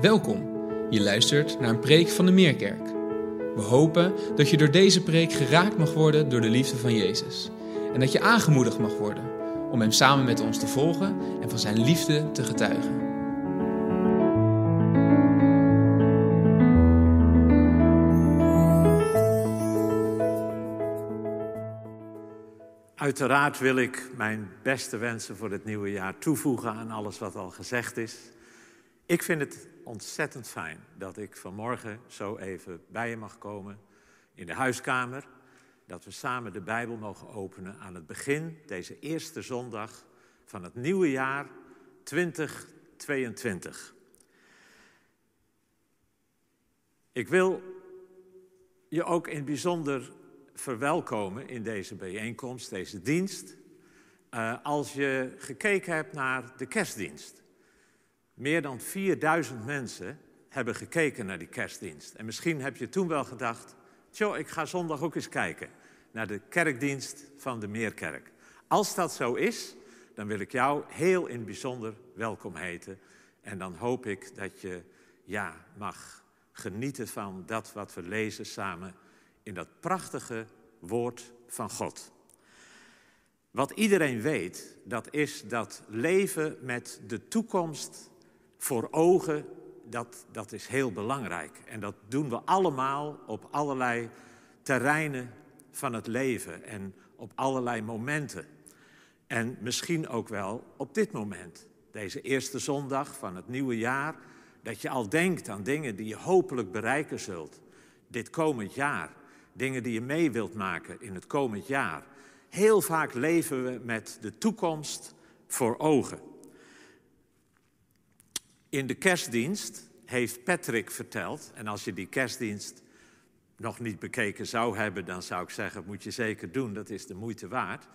Welkom. Je luistert naar een preek van de Meerkerk. We hopen dat je door deze preek geraakt mag worden door de liefde van Jezus. En dat je aangemoedigd mag worden om Hem samen met ons te volgen en van Zijn liefde te getuigen. Uiteraard wil ik mijn beste wensen voor het nieuwe jaar toevoegen aan alles wat al gezegd is. Ik vind het ontzettend fijn dat ik vanmorgen zo even bij je mag komen in de huiskamer. Dat we samen de Bijbel mogen openen aan het begin, deze eerste zondag van het nieuwe jaar 2022. Ik wil je ook in het bijzonder verwelkomen in deze bijeenkomst, deze dienst. Uh, als je gekeken hebt naar de kerstdienst. Meer dan 4000 mensen hebben gekeken naar die kerstdienst. En misschien heb je toen wel gedacht: Tjo, ik ga zondag ook eens kijken naar de kerkdienst van de Meerkerk. Als dat zo is, dan wil ik jou heel in het bijzonder welkom heten. En dan hoop ik dat je ja, mag genieten van dat wat we lezen samen in dat prachtige woord van God. Wat iedereen weet, dat is dat leven met de toekomst voor ogen, dat, dat is heel belangrijk. En dat doen we allemaal op allerlei terreinen van het leven en op allerlei momenten. En misschien ook wel op dit moment, deze eerste zondag van het nieuwe jaar, dat je al denkt aan dingen die je hopelijk bereiken zult dit komend jaar. Dingen die je mee wilt maken in het komend jaar. Heel vaak leven we met de toekomst voor ogen. In de kerstdienst heeft Patrick verteld, en als je die kerstdienst nog niet bekeken zou hebben, dan zou ik zeggen, moet je zeker doen, dat is de moeite waard.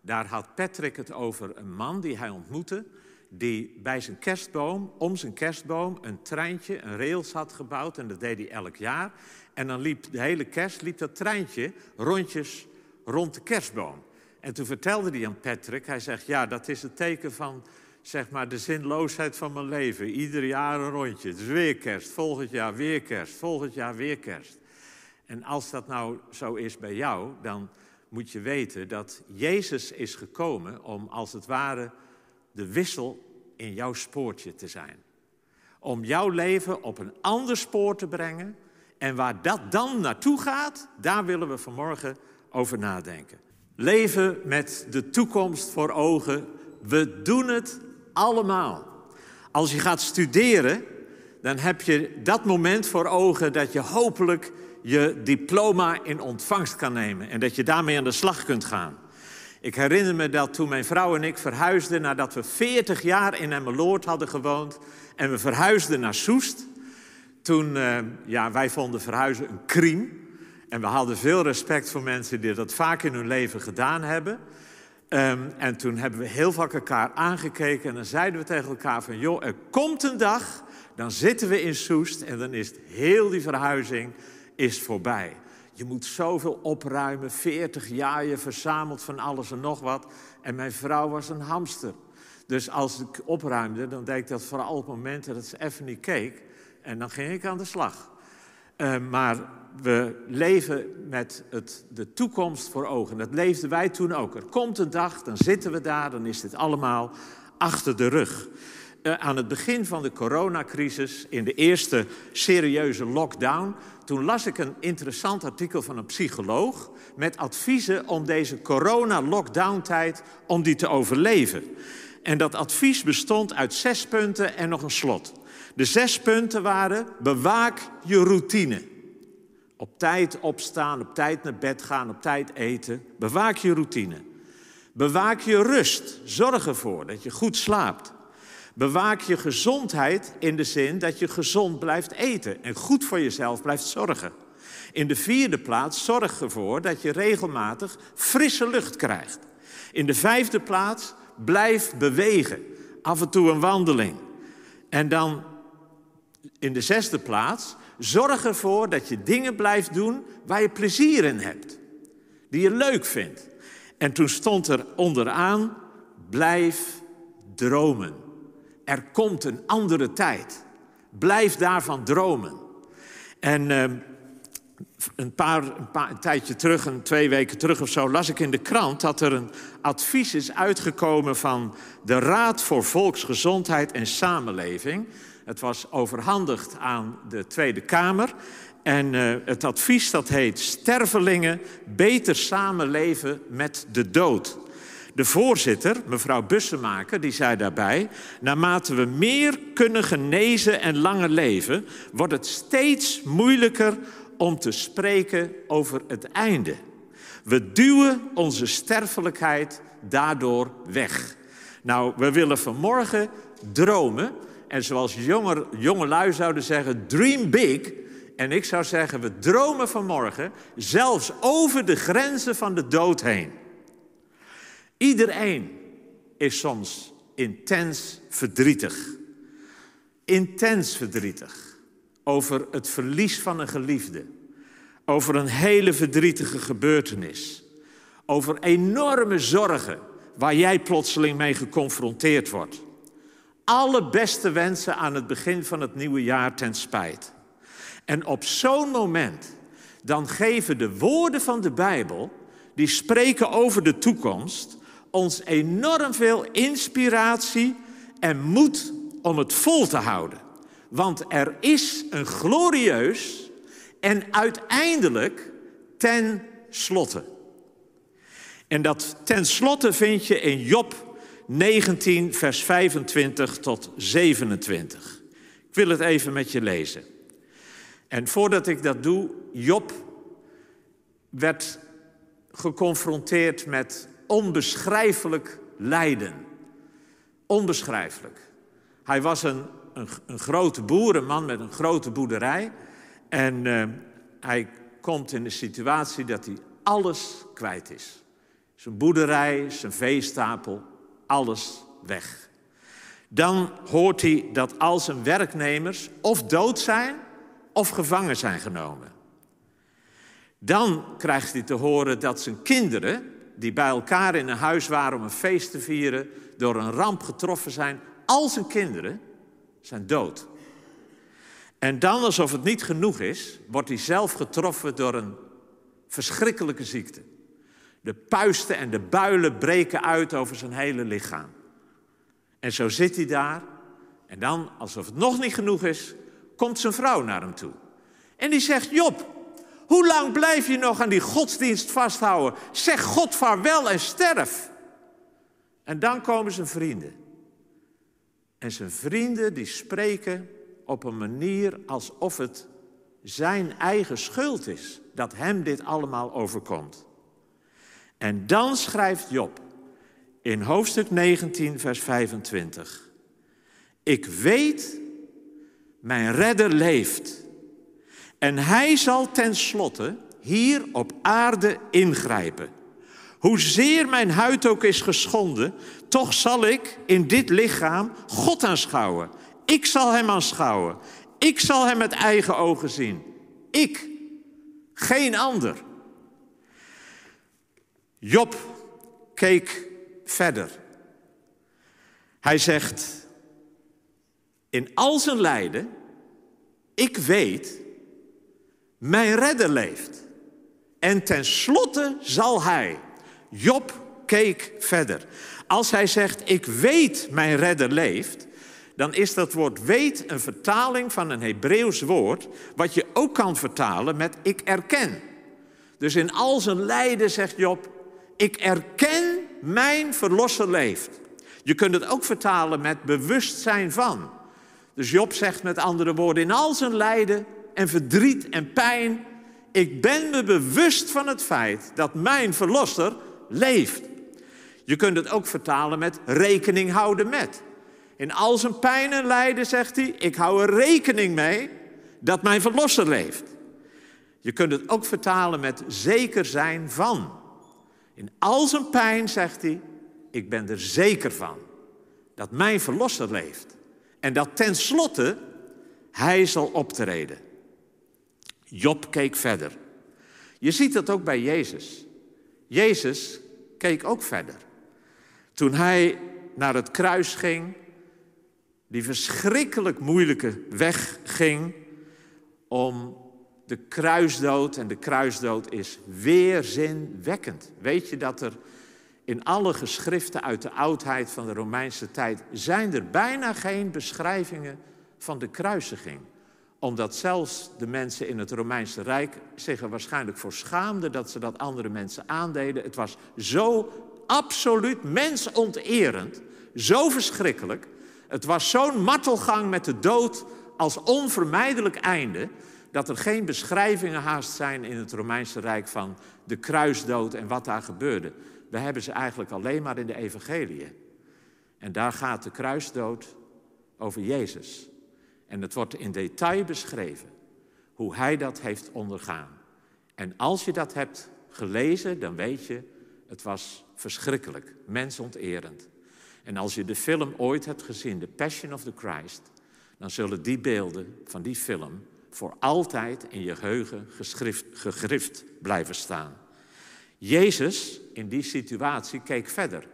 Daar had Patrick het over een man die hij ontmoette, die bij zijn kerstboom, om zijn kerstboom, een treintje, een rails had gebouwd. En dat deed hij elk jaar. En dan liep de hele kerst, liep dat treintje rondjes rond de kerstboom. En toen vertelde hij aan Patrick, hij zegt, ja, dat is het teken van, zeg maar, de zinloosheid van mijn leven. Ieder jaar een rondje. Is weer kerst, volgend jaar weer kerst, volgend jaar weer kerst. En als dat nou zo is bij jou, dan moet je weten dat Jezus is gekomen om als het ware de wissel in jouw spoortje te zijn. Om jouw leven op een ander spoor te brengen. En waar dat dan naartoe gaat, daar willen we vanmorgen over nadenken. Leven met de toekomst voor ogen. We doen het allemaal. Als je gaat studeren, dan heb je dat moment voor ogen dat je hopelijk je diploma in ontvangst kan nemen en dat je daarmee aan de slag kunt gaan. Ik herinner me dat toen mijn vrouw en ik verhuisden nadat we 40 jaar in Emmeloord hadden gewoond en we verhuisden naar Soest. Toen, uh, ja, wij vonden verhuizen een crime. En we hadden veel respect voor mensen die dat vaak in hun leven gedaan hebben. Um, en toen hebben we heel vaak elkaar aangekeken en dan zeiden we tegen elkaar van... joh, er komt een dag, dan zitten we in Soest en dan is heel die verhuizing is voorbij. Je moet zoveel opruimen, 40 jaar, je verzamelt van alles en nog wat. En mijn vrouw was een hamster. Dus als ik opruimde, dan deed ik dat vooral op momenten dat ze even niet keek. En dan ging ik aan de slag. Uh, maar we leven met het, de toekomst voor ogen. Dat leefden wij toen ook. Er komt een dag, dan zitten we daar, dan is dit allemaal achter de rug. Uh, aan het begin van de coronacrisis, in de eerste serieuze lockdown, toen las ik een interessant artikel van een psycholoog met adviezen om deze corona-lockdown-tijd om die te overleven. En dat advies bestond uit zes punten en nog een slot. De zes punten waren: bewaak je routine. Op tijd opstaan, op tijd naar bed gaan, op tijd eten. Bewaak je routine. Bewaak je rust. Zorg ervoor dat je goed slaapt. Bewaak je gezondheid in de zin dat je gezond blijft eten en goed voor jezelf blijft zorgen. In de vierde plaats zorg ervoor dat je regelmatig frisse lucht krijgt. In de vijfde plaats blijf bewegen, af en toe een wandeling. En dan in de zesde plaats zorg ervoor dat je dingen blijft doen waar je plezier in hebt, die je leuk vindt. En toen stond er onderaan, blijf dromen. Er komt een andere tijd. Blijf daarvan dromen. En uh, een, paar, een, paar, een tijdje terug, een twee weken terug of zo, las ik in de krant dat er een advies is uitgekomen van de Raad voor Volksgezondheid en Samenleving. Het was overhandigd aan de Tweede Kamer. En uh, het advies dat heet Stervelingen beter samenleven met de dood. De voorzitter, mevrouw Bussemaker, die zei daarbij: naarmate we meer kunnen genezen en langer leven, wordt het steeds moeilijker om te spreken over het einde. We duwen onze sterfelijkheid daardoor weg. Nou, we willen vanmorgen dromen. En zoals jonge, jongelui zouden zeggen, dream big. En ik zou zeggen, we dromen vanmorgen zelfs over de grenzen van de dood heen. Iedereen is soms intens verdrietig. Intens verdrietig over het verlies van een geliefde. Over een hele verdrietige gebeurtenis. Over enorme zorgen waar jij plotseling mee geconfronteerd wordt. Alle beste wensen aan het begin van het nieuwe jaar ten spijt. En op zo'n moment, dan geven de woorden van de Bijbel, die spreken over de toekomst, ons enorm veel inspiratie en moed om het vol te houden. Want er is een glorieus en uiteindelijk ten slotte. En dat ten slotte vind je in Job 19, vers 25 tot 27. Ik wil het even met je lezen. En voordat ik dat doe, Job werd geconfronteerd met onbeschrijfelijk lijden. Onbeschrijfelijk. Hij was een, een, een grote boer, een man met een grote boerderij. En uh, hij komt in de situatie dat hij alles kwijt is. Zijn boerderij, zijn veestapel, alles weg. Dan hoort hij dat al zijn werknemers of dood zijn of gevangen zijn genomen. Dan krijgt hij te horen dat zijn kinderen, die bij elkaar in een huis waren om een feest te vieren, door een ramp getroffen zijn. Al zijn kinderen zijn dood. En dan, alsof het niet genoeg is, wordt hij zelf getroffen door een verschrikkelijke ziekte. De puisten en de builen breken uit over zijn hele lichaam. En zo zit hij daar. En dan, alsof het nog niet genoeg is, komt zijn vrouw naar hem toe. En die zegt: Job, hoe lang blijf je nog aan die godsdienst vasthouden? Zeg God vaarwel en sterf. En dan komen zijn vrienden. En zijn vrienden die spreken op een manier alsof het zijn eigen schuld is dat hem dit allemaal overkomt. En dan schrijft Job in hoofdstuk 19, vers 25. Ik weet, mijn redder leeft. En hij zal tenslotte hier op aarde ingrijpen. Hoezeer mijn huid ook is geschonden, toch zal ik in dit lichaam God aanschouwen. Ik zal hem aanschouwen. Ik zal hem met eigen ogen zien. Ik, geen ander. Job keek verder. Hij zegt, in al zijn lijden, ik weet, mijn redder leeft. En tenslotte zal hij. Job keek verder. Als hij zegt, ik weet, mijn redder leeft, dan is dat woord weet een vertaling van een Hebreeuws woord, wat je ook kan vertalen met ik erken. Dus in al zijn lijden zegt Job, ik erken mijn verlosser leeft. Je kunt het ook vertalen met bewustzijn van. Dus Job zegt met andere woorden, in al zijn lijden en verdriet en pijn, ik ben me bewust van het feit dat mijn verlosser leeft. Je kunt het ook vertalen met rekening houden met. In al zijn pijn en lijden zegt hij, ik hou er rekening mee dat mijn verlosser leeft. Je kunt het ook vertalen met zeker zijn van. In al zijn pijn zegt hij, ik ben er zeker van dat mijn verlosser leeft. En dat tenslotte hij zal optreden. Job keek verder. Je ziet dat ook bij Jezus. Jezus keek ook verder. Toen hij naar het kruis ging, die verschrikkelijk moeilijke weg ging om de kruisdood. En de kruisdood is weerzinwekkend. Weet je dat er in alle geschriften uit de oudheid van de Romeinse tijd zijn er bijna geen beschrijvingen van de kruisiging omdat zelfs de mensen in het Romeinse Rijk zich er waarschijnlijk voor schaamden dat ze dat andere mensen aandeden. Het was zo absoluut mensonterend, zo verschrikkelijk. Het was zo'n martelgang met de dood als onvermijdelijk einde, dat er geen beschrijvingen haast zijn in het Romeinse Rijk van de kruisdood en wat daar gebeurde. We hebben ze eigenlijk alleen maar in de evangeliën. En daar gaat de kruisdood over Jezus. En het wordt in detail beschreven hoe hij dat heeft ondergaan. En als je dat hebt gelezen, dan weet je, het was verschrikkelijk, mensonterend. En als je de film ooit hebt gezien, The Passion of the Christ, dan zullen die beelden van die film voor altijd in je geheugen gegrift blijven staan. Jezus in die situatie keek verder.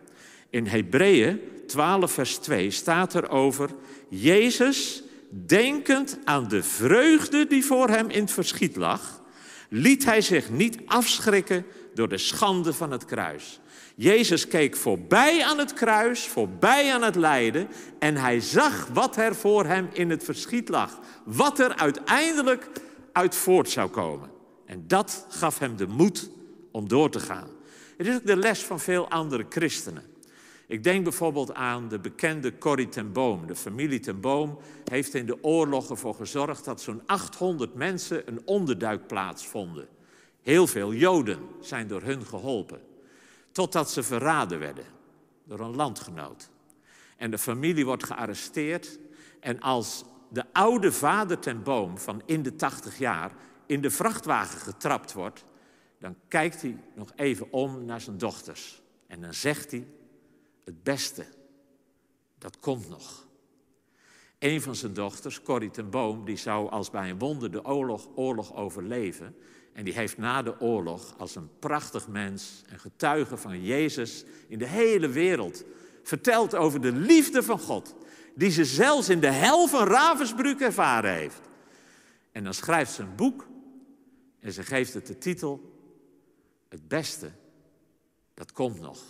In Hebreeën 12, vers 2 staat er over: Jezus denkend aan de vreugde die voor hem in het verschiet lag, liet hij zich niet afschrikken door de schande van het kruis. Jezus keek voorbij aan het kruis, voorbij aan het lijden en hij zag wat er voor hem in het verschiet lag. Wat er uiteindelijk uit voort zou komen. En dat gaf hem de moed om door te gaan. Het is ook de les van veel andere christenen. Ik denk bijvoorbeeld aan de bekende Corrie ten Boom. De familie ten Boom heeft in de oorlog ervoor gezorgd dat zo'n 800 mensen een onderduikplaats vonden. Heel veel Joden zijn door hun geholpen. Totdat ze verraden werden door een landgenoot. En de familie wordt gearresteerd. En als de oude vader ten Boom van in de 80 jaar in de vrachtwagen getrapt wordt, dan kijkt hij nog even om naar zijn dochters. En dan zegt hij, het beste, dat komt nog. Een van zijn dochters, Corrie ten Boom, die zou als bij een wonder de oorlog, oorlog overleven. En die heeft na de oorlog als een prachtig mens en getuige van Jezus in de hele wereld verteld over de liefde van God. Die ze zelfs in de hel van Ravensbrück ervaren heeft. En dan schrijft ze een boek en ze geeft het de titel Het beste, dat komt nog.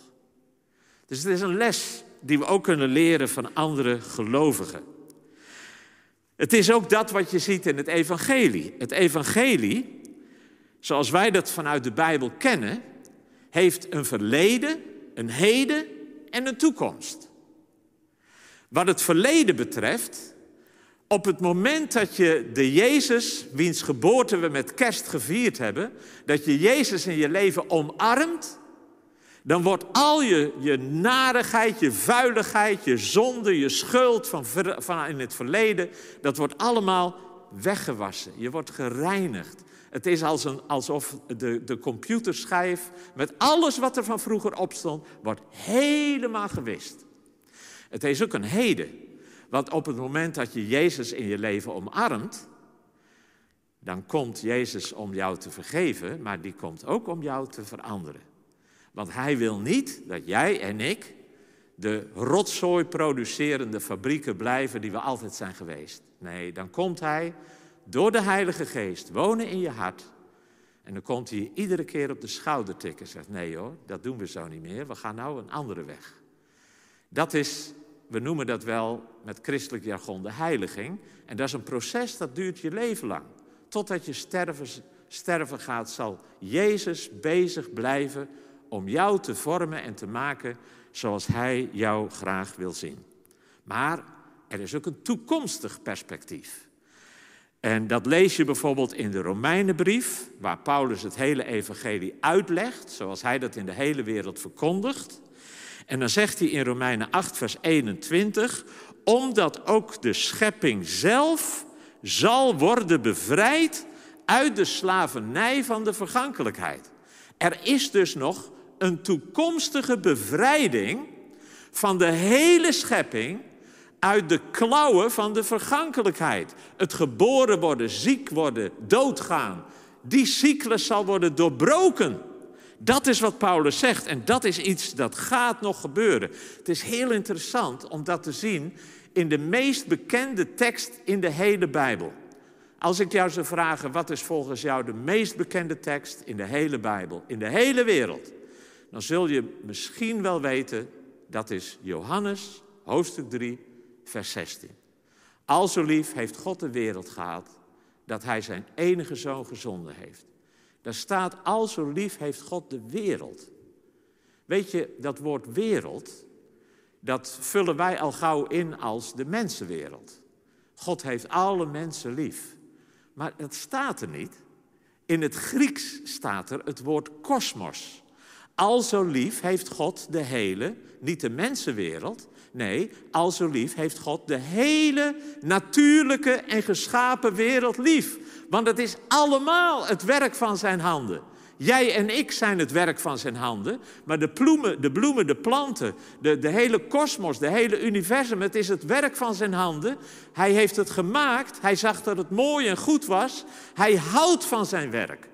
Dus het is een les die we ook kunnen leren van andere gelovigen. Het is ook dat wat je ziet in het evangelie. Het evangelie, zoals wij dat vanuit de Bijbel kennen, heeft een verleden, een heden en een toekomst. Wat het verleden betreft, op het moment dat je de Jezus, wiens geboorte we met kerst gevierd hebben, dat je Jezus in je leven omarmt dan wordt al je, je narigheid, je vuiligheid, je zonde, je schuld van, van in het verleden, dat wordt allemaal weggewassen. Je wordt gereinigd. Het is alsof de, de computerschijf met alles wat er van vroeger op stond, wordt helemaal gewist. Het is ook een heden. Want op het moment dat je Jezus in je leven omarmt, dan komt Jezus om jou te vergeven, maar die komt ook om jou te veranderen. Want hij wil niet dat jij en ik de rotzooi producerende fabrieken blijven die we altijd zijn geweest. Nee, dan komt hij door de Heilige Geest wonen in je hart. En dan komt hij iedere keer op de schouder tikken en zegt: Nee hoor, dat doen we zo niet meer. We gaan nou een andere weg. Dat is, we noemen dat wel met christelijk jargon de heiliging. En dat is een proces dat duurt je leven lang. Totdat je sterven, sterven gaat, zal Jezus bezig blijven om jou te vormen en te maken zoals Hij jou graag wil zien. Maar er is ook een toekomstig perspectief. En dat lees je bijvoorbeeld in de Romeinenbrief, waar Paulus het hele evangelie uitlegt, zoals hij dat in de hele wereld verkondigt. En dan zegt hij in Romeinen 8, vers 21, omdat ook de schepping zelf zal worden bevrijd uit de slavernij van de vergankelijkheid. Er is dus nog een toekomstige bevrijding van de hele schepping uit de klauwen van de vergankelijkheid. Het geboren worden, ziek worden, doodgaan. Die cyclus zal worden doorbroken. Dat is wat Paulus zegt en dat is iets dat gaat nog gebeuren. Het is heel interessant om dat te zien in de meest bekende tekst in de hele Bijbel. Als ik jou zou vragen, wat is volgens jou de meest bekende tekst in de hele Bijbel, in de hele wereld? Dan zul je misschien wel weten, dat is Johannes, hoofdstuk 3, vers 16. Al zo lief heeft God de wereld gehad, dat hij zijn enige zoon gezonden heeft. Daar staat, al zo lief heeft God de wereld. Weet je, dat woord wereld, dat vullen wij al gauw in als de mensenwereld. God heeft alle mensen lief. Maar dat staat er niet. In het Grieks staat er het woord kosmos. Al zo lief heeft God de hele, niet de mensenwereld, nee, al zo lief heeft God de hele natuurlijke en geschapen wereld lief. Want het is allemaal het werk van zijn handen. Jij en ik zijn het werk van zijn handen, maar de bloemen, de, bloemen, de planten, de, de hele kosmos, de hele universum, het is het werk van zijn handen. Hij heeft het gemaakt, hij zag dat het mooi en goed was, hij houdt van zijn werk.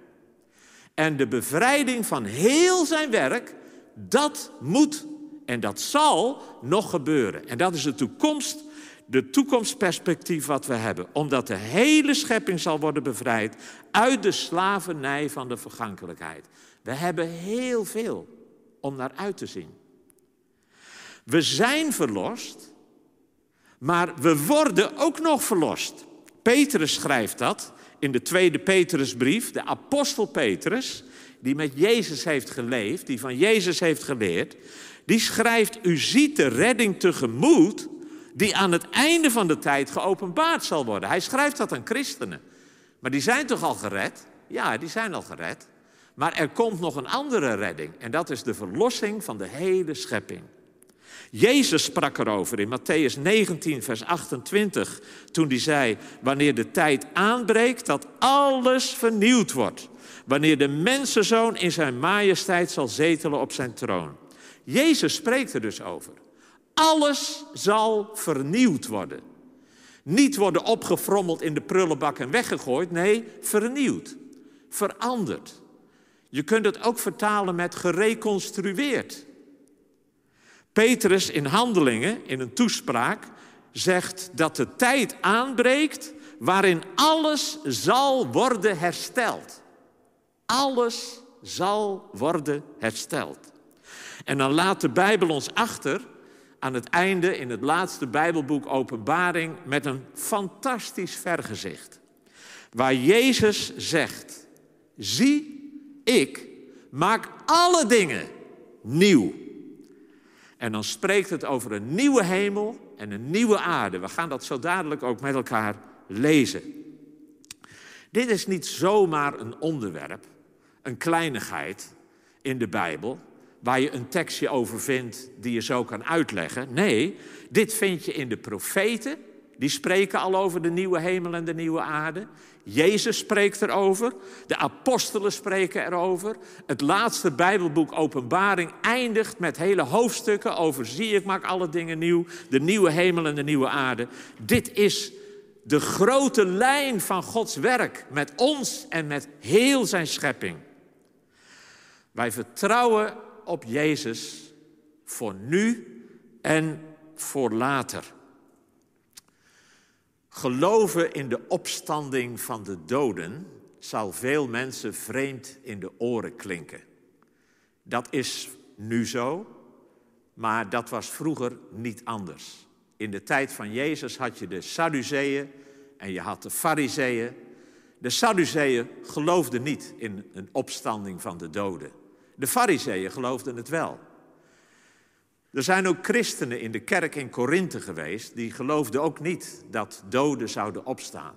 En de bevrijding van heel zijn werk, dat moet en dat zal nog gebeuren. En dat is de toekomst de toekomstperspectief wat we hebben. Omdat de hele schepping zal worden bevrijd uit de slavernij van de vergankelijkheid. We hebben heel veel om naar uit te zien. We zijn verlost, maar we worden ook nog verlost. Petrus schrijft dat in de tweede Petrusbrief, de apostel Petrus, die met Jezus heeft geleefd, die van Jezus heeft geleerd, die schrijft, u ziet de redding tegemoet die aan het einde van de tijd geopenbaard zal worden. Hij schrijft dat aan christenen. Maar die zijn toch al gered? Ja, die zijn al gered. Maar er komt nog een andere redding en dat is de verlossing van de hele schepping. Jezus sprak erover in Matthäus 19, vers 28, toen hij zei, wanneer de tijd aanbreekt dat alles vernieuwd wordt. Wanneer de mensenzoon in zijn majesteit zal zetelen op zijn troon. Jezus spreekt er dus over. Alles zal vernieuwd worden. Niet worden opgefrommeld in de prullenbak en weggegooid. Nee, vernieuwd. Veranderd. Je kunt het ook vertalen met gereconstrueerd. Petrus in Handelingen, in een toespraak, zegt dat de tijd aanbreekt waarin alles zal worden hersteld. Alles zal worden hersteld. En dan laat de Bijbel ons achter aan het einde in het laatste Bijbelboek Openbaring met een fantastisch vergezicht. Waar Jezus zegt, zie, ik maak alle dingen nieuw. En dan spreekt het over een nieuwe hemel en een nieuwe aarde. We gaan dat zo dadelijk ook met elkaar lezen. Dit is niet zomaar een onderwerp, een kleinigheid in de Bijbel waar je een tekstje over vindt die je zo kan uitleggen. Nee, dit vind je in de profeten. Die spreken al over de nieuwe hemel en de nieuwe aarde. Jezus spreekt erover. De apostelen spreken erover. Het laatste Bijbelboek Openbaring eindigt met hele hoofdstukken over zie ik maak alle dingen nieuw. De nieuwe hemel en de nieuwe aarde. Dit is de grote lijn van Gods werk met ons en met heel zijn schepping. Wij vertrouwen op Jezus voor nu en voor later. Geloven in de opstanding van de doden zal veel mensen vreemd in de oren klinken. Dat is nu zo, maar dat was vroeger niet anders. In de tijd van Jezus had je de Sadduceeën en je had de Fariseeën. De Sadduceeën geloofden niet in een opstanding van de doden. De fariseeën geloofden het wel. Er zijn ook christenen in de kerk in Korinthe geweest, die geloofden ook niet dat doden zouden opstaan.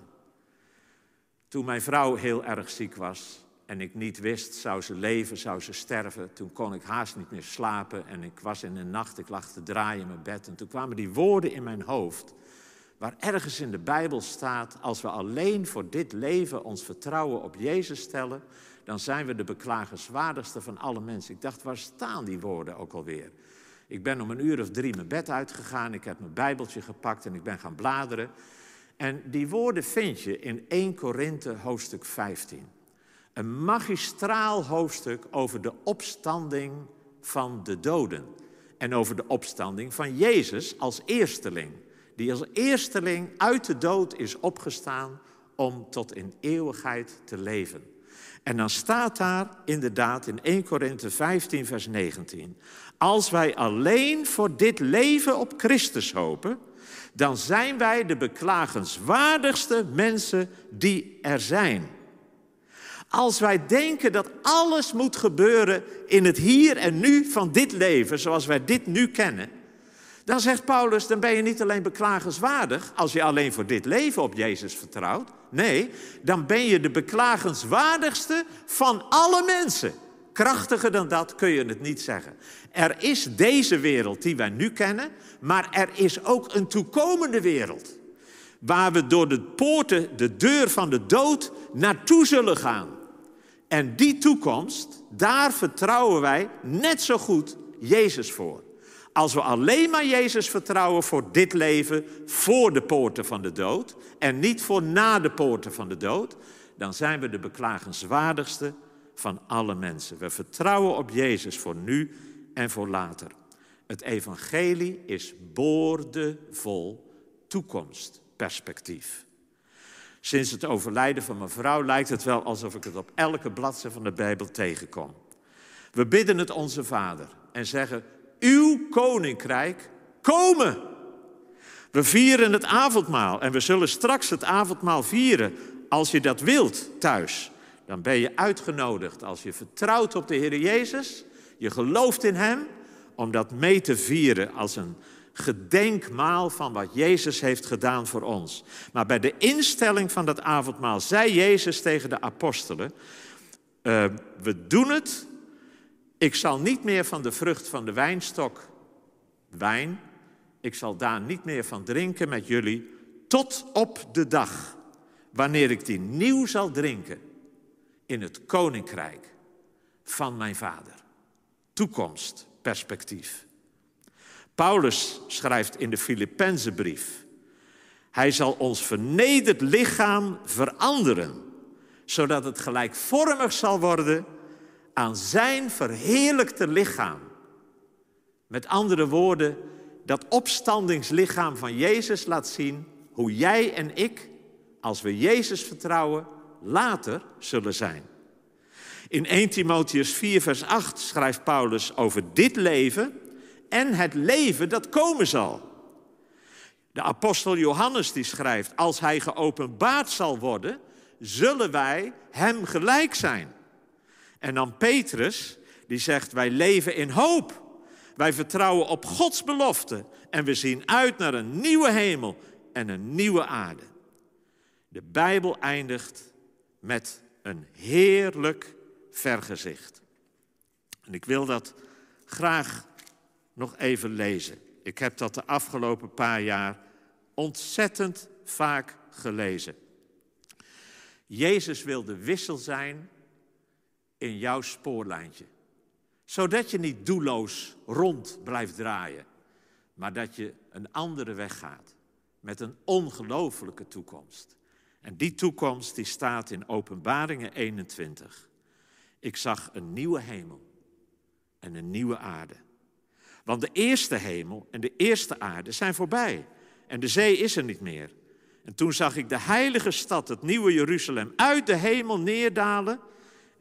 Toen mijn vrouw heel erg ziek was en ik niet wist, zou ze leven, zou ze sterven, toen kon ik haast niet meer slapen en ik was in de nacht, ik lag te draaien in mijn bed en toen kwamen die woorden in mijn hoofd, waar ergens in de Bijbel staat, als we alleen voor dit leven ons vertrouwen op Jezus stellen, dan zijn we de beklagenswaardigste van alle mensen. Ik dacht, waar staan die woorden ook alweer? Ik ben om een uur of drie mijn bed uitgegaan, ik heb mijn Bijbeltje gepakt en ik ben gaan bladeren. En die woorden vind je in 1 Korinthe hoofdstuk 15. Een magistraal hoofdstuk over de opstanding van de doden. En over de opstanding van Jezus als eersteling die als eersteling uit de dood is opgestaan om tot in eeuwigheid te leven. En dan staat daar inderdaad in 1 Korinthe 15, vers 19: Als wij alleen voor dit leven op Christus hopen, dan zijn wij de beklagenswaardigste mensen die er zijn. Als wij denken dat alles moet gebeuren in het hier en nu van dit leven, zoals wij dit nu kennen, dan zegt Paulus, dan ben je niet alleen beklagenswaardig als je alleen voor dit leven op Jezus vertrouwt. Nee, dan ben je de beklagenswaardigste van alle mensen. Krachtiger dan dat kun je het niet zeggen. Er is deze wereld die wij nu kennen, maar er is ook een toekomende wereld. Waar we door de poorten, de deur van de dood, naartoe zullen gaan. En die toekomst, daar vertrouwen wij net zo goed Jezus voor. Als we alleen maar Jezus vertrouwen voor dit leven, voor de poorten van de dood, en niet voor na de poorten van de dood, dan zijn we de beklagenswaardigste van alle mensen. We vertrouwen op Jezus voor nu en voor later. Het evangelie is boordevol toekomstperspectief. Sinds het overlijden van mijn vrouw lijkt het wel alsof ik het op elke bladzijde van de Bijbel tegenkom. We bidden het onze Vader en zeggen: Uw koninkrijk komen. We vieren het avondmaal en we zullen straks het avondmaal vieren als je dat wilt thuis. Dan ben je uitgenodigd als je vertrouwt op de Heer Jezus, je gelooft in Hem, om dat mee te vieren als een gedenkmaal van wat Jezus heeft gedaan voor ons. Maar bij de instelling van dat avondmaal zei Jezus tegen de apostelen: uh, We doen het. Ik zal niet meer van de vrucht van de wijnstok wijn. Ik zal daar niet meer van drinken met jullie. Tot op de dag wanneer ik die nieuw zal drinken in het koninkrijk van mijn vader. Toekomst, perspectief. Paulus schrijft in de Filippenzenbrief: Hij zal ons vernederd lichaam veranderen, zodat het gelijkvormig zal worden aan zijn verheerlijkte lichaam. Met andere woorden, dat opstandingslichaam van Jezus laat zien hoe jij en ik, als we Jezus vertrouwen, later zullen zijn. In 1 Timotheus 4, vers 8 schrijft Paulus over dit leven en het leven dat komen zal. De apostel Johannes die schrijft, als hij geopenbaard zal worden, zullen wij hem gelijk zijn. En dan Petrus, die zegt, wij leven in hoop. Wij vertrouwen op Gods belofte en we zien uit naar een nieuwe hemel en een nieuwe aarde. De Bijbel eindigt met een heerlijk vergezicht. En ik wil dat graag nog even lezen. Ik heb dat de afgelopen paar jaar ontzettend vaak gelezen. Jezus wil de wissel zijn in jouw spoorlijntje. Zodat je niet doelloos rond blijft draaien, maar dat je een andere weg gaat met een ongelofelijke toekomst. En die toekomst die staat in Openbaringen 21. Ik zag een nieuwe hemel en een nieuwe aarde. Want de eerste hemel en de eerste aarde zijn voorbij en de zee is er niet meer. En toen zag ik de heilige stad, het nieuwe Jeruzalem, uit de hemel neerdalen.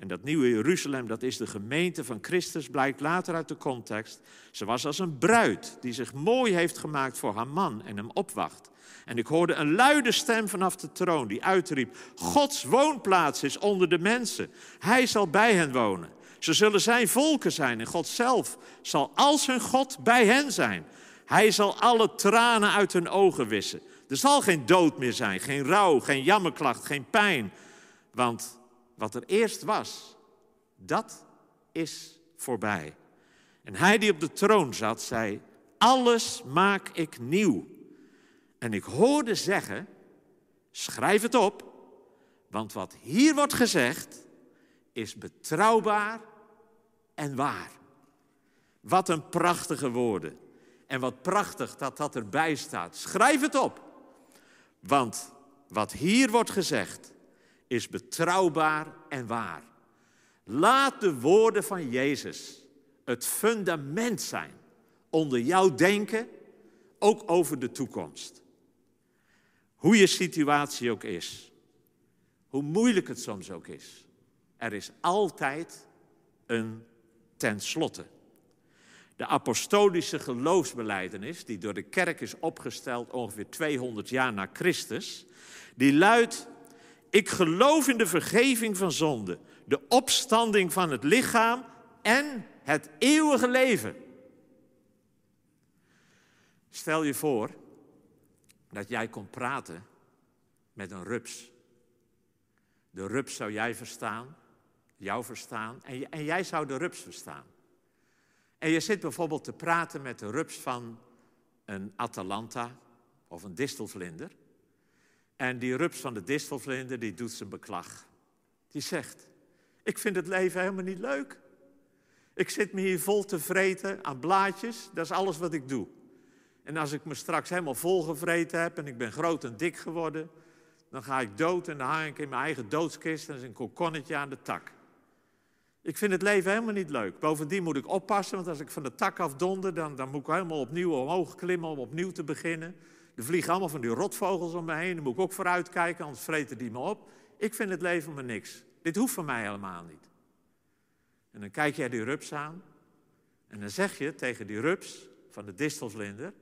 En dat nieuwe Jeruzalem, dat is de gemeente van Christus, blijkt later uit de context. Ze was als een bruid die zich mooi heeft gemaakt voor haar man en hem opwacht. En ik hoorde een luide stem vanaf de troon die uitriep: Gods woonplaats is onder de mensen. Hij zal bij hen wonen. Ze zullen zijn volken zijn en God zelf zal als hun God bij hen zijn. Hij zal alle tranen uit hun ogen wissen. Er zal geen dood meer zijn, geen rouw, geen jammerklacht, geen pijn. Want wat er eerst was, dat is voorbij. En hij die op de troon zat, zei: Alles maak ik nieuw. En ik hoorde zeggen: Schrijf het op, want wat hier wordt gezegd is betrouwbaar en waar. Wat een prachtige woorden. En wat prachtig dat dat erbij staat. Schrijf het op. Want wat hier wordt gezegd is betrouwbaar en waar. Laat de woorden van Jezus het fundament zijn onder jouw denken, ook over de toekomst. Hoe je situatie ook is, hoe moeilijk het soms ook is, er is altijd een tenslotte. De apostolische geloofsbeleidenis, die door de kerk is opgesteld ongeveer 200 jaar na Christus, die luidt: Ik geloof in de vergeving van zonde, de opstanding van het lichaam en het eeuwige leven. Stel je voor dat jij kon praten met een rups. De rups zou jij verstaan, jou verstaan en, en jij zou de rups verstaan. En je zit bijvoorbeeld te praten met de rups van een Atalanta of een distelvlinder. En die rups van de distelvlinder die doet zijn beklag. Die zegt, ik vind het leven helemaal niet leuk. Ik zit me hier vol te vreten aan blaadjes, dat is alles wat ik doe. En als ik me straks helemaal volgevreten heb en ik ben groot en dik geworden, dan ga ik dood en dan hang ik in mijn eigen doodskist en is een kokonnetje aan de tak. Ik vind het leven helemaal niet leuk. Bovendien moet ik oppassen, want als ik van de tak afdonder, dan, dan moet ik helemaal opnieuw omhoog klimmen om opnieuw te beginnen. Er vliegen allemaal van die rotvogels om me heen, daar moet ik ook vooruit kijken, anders vreten die me op. Ik vind het leven maar niks. Dit hoeft van mij helemaal niet. En dan kijk jij die rups aan en dan zeg je tegen die rups van de distelvlinder,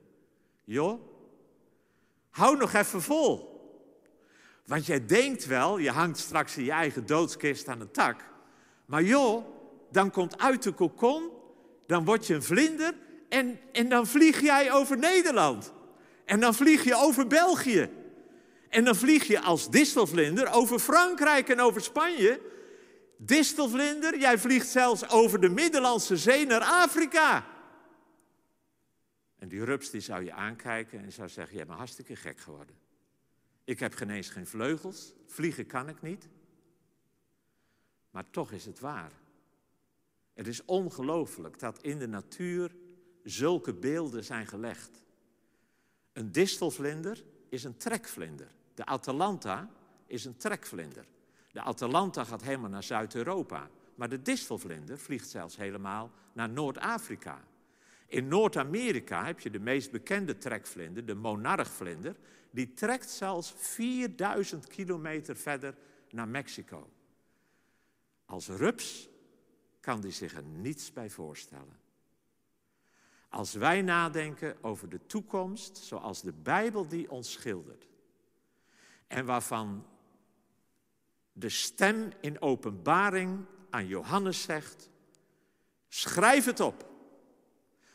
joh, hou nog even vol. Want jij denkt wel, je hangt straks in je eigen doodskist aan de tak. Maar joh, dan komt uit de kokon, dan word je een vlinder en, en dan vlieg jij over Nederland. En dan vlieg je over België. En dan vlieg je als distelvlinder over Frankrijk en over Spanje. Distelvlinder, jij vliegt zelfs over de Middellandse Zee naar Afrika. En die rups die zou je aankijken en zou zeggen, jij bent hartstikke gek geworden. Ik heb geen eens geen vleugels, vliegen kan ik niet. Maar toch is het waar. Het is ongelooflijk dat in de natuur zulke beelden zijn gelegd. Een distelvlinder is een trekvlinder. De Atalanta is een trekvlinder. De Atalanta gaat helemaal naar Zuid-Europa. Maar de distelvlinder vliegt zelfs helemaal naar Noord-Afrika. In Noord-Amerika heb je de meest bekende trekvlinder, de monarchvlinder. Die trekt zelfs 4000 kilometer verder naar Mexico. Als rups kan die zich er niets bij voorstellen. Als wij nadenken over de toekomst zoals de Bijbel die ons schildert. En waarvan de stem in openbaring aan Johannes zegt, schrijf het op.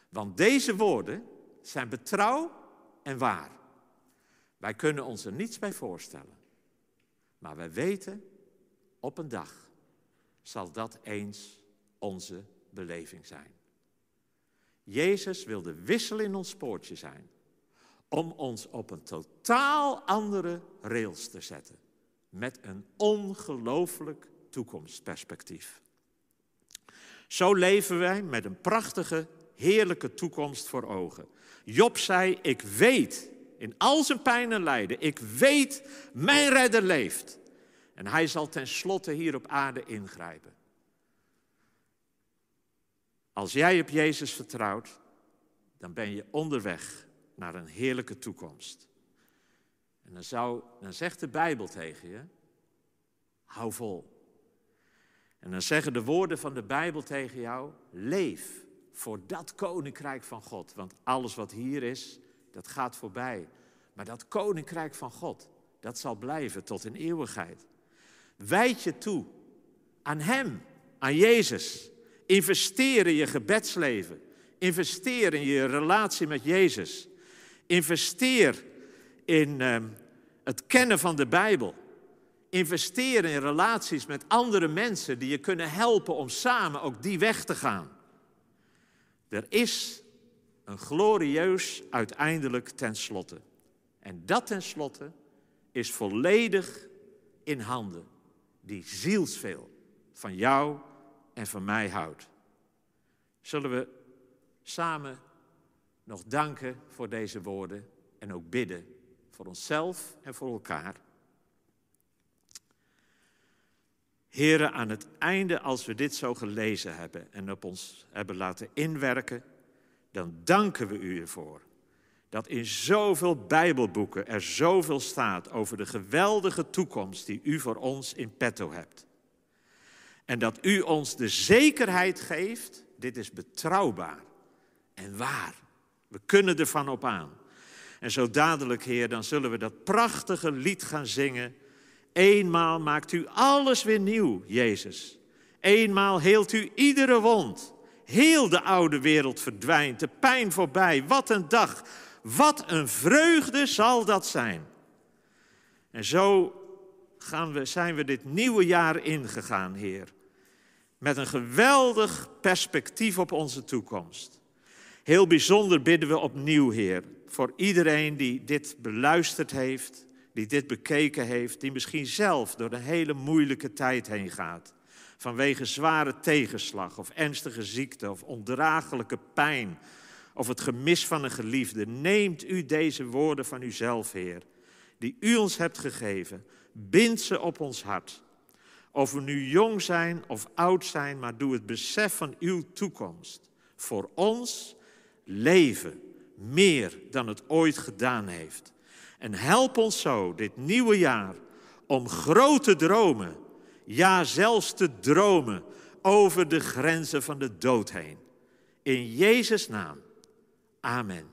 Want deze woorden zijn betrouw en waar. Wij kunnen ons er niets bij voorstellen. Maar wij weten, op een dag zal dat eens onze beleving zijn. Jezus wil de wissel in ons poortje zijn om ons op een totaal andere rails te zetten. Met een ongelooflijk toekomstperspectief. Zo leven wij met een prachtige, heerlijke toekomst voor ogen. Job zei, ik weet in al zijn pijn en lijden, ik weet, mijn redder leeft. En hij zal tenslotte hier op aarde ingrijpen. Als jij op Jezus vertrouwt, dan ben je onderweg naar een heerlijke toekomst. En dan, dan zegt de Bijbel tegen je, hou vol. En dan zeggen de woorden van de Bijbel tegen jou, leef voor dat koninkrijk van God. Want alles wat hier is, dat gaat voorbij. Maar dat koninkrijk van God, dat zal blijven tot in eeuwigheid. Wijd je toe aan Hem, aan Jezus. Investeer in je gebedsleven. Investeer in je relatie met Jezus. Investeer in uh, het kennen van de Bijbel. Investeer in relaties met andere mensen die je kunnen helpen om samen ook die weg te gaan. Er is een glorieus uiteindelijk tenslotte. En dat tenslotte is volledig in handen die zielsveel van jou en van mij houdt. Zullen we samen nog danken voor deze woorden en ook bidden voor onszelf en voor elkaar. Heren, aan het einde, als we dit zo gelezen hebben en op ons hebben laten inwerken, dan danken we u ervoor dat in zoveel Bijbelboeken er zoveel staat over de geweldige toekomst die u voor ons in petto hebt. En dat u ons de zekerheid geeft, dit is betrouwbaar en waar. We kunnen ervan op aan. En zo dadelijk, Heer, dan zullen we dat prachtige lied gaan zingen. Eenmaal maakt u alles weer nieuw, Jezus. Eenmaal heelt u iedere wond. Heel de oude wereld verdwijnt, de pijn voorbij. Wat een dag, wat een vreugde zal dat zijn. En zo gaan we, zijn we dit nieuwe jaar ingegaan, Heer. Met een geweldig perspectief op onze toekomst. Heel bijzonder bidden we opnieuw, Heer, voor iedereen die dit beluisterd heeft, die dit bekeken heeft, die misschien zelf door een hele moeilijke tijd heen gaat. Vanwege zware tegenslag of ernstige ziekte of ondraaglijke pijn of het gemis van een geliefde. Neemt u deze woorden van uzelf, Heer, die u ons hebt gegeven, bind ze op ons hart. Of we nu jong zijn of oud zijn, maar doe het besef van uw toekomst voor ons leven meer dan het ooit gedaan heeft. En help ons zo dit nieuwe jaar om grote dromen, ja zelfs te dromen over de grenzen van de dood heen. In Jezus' naam. Amen.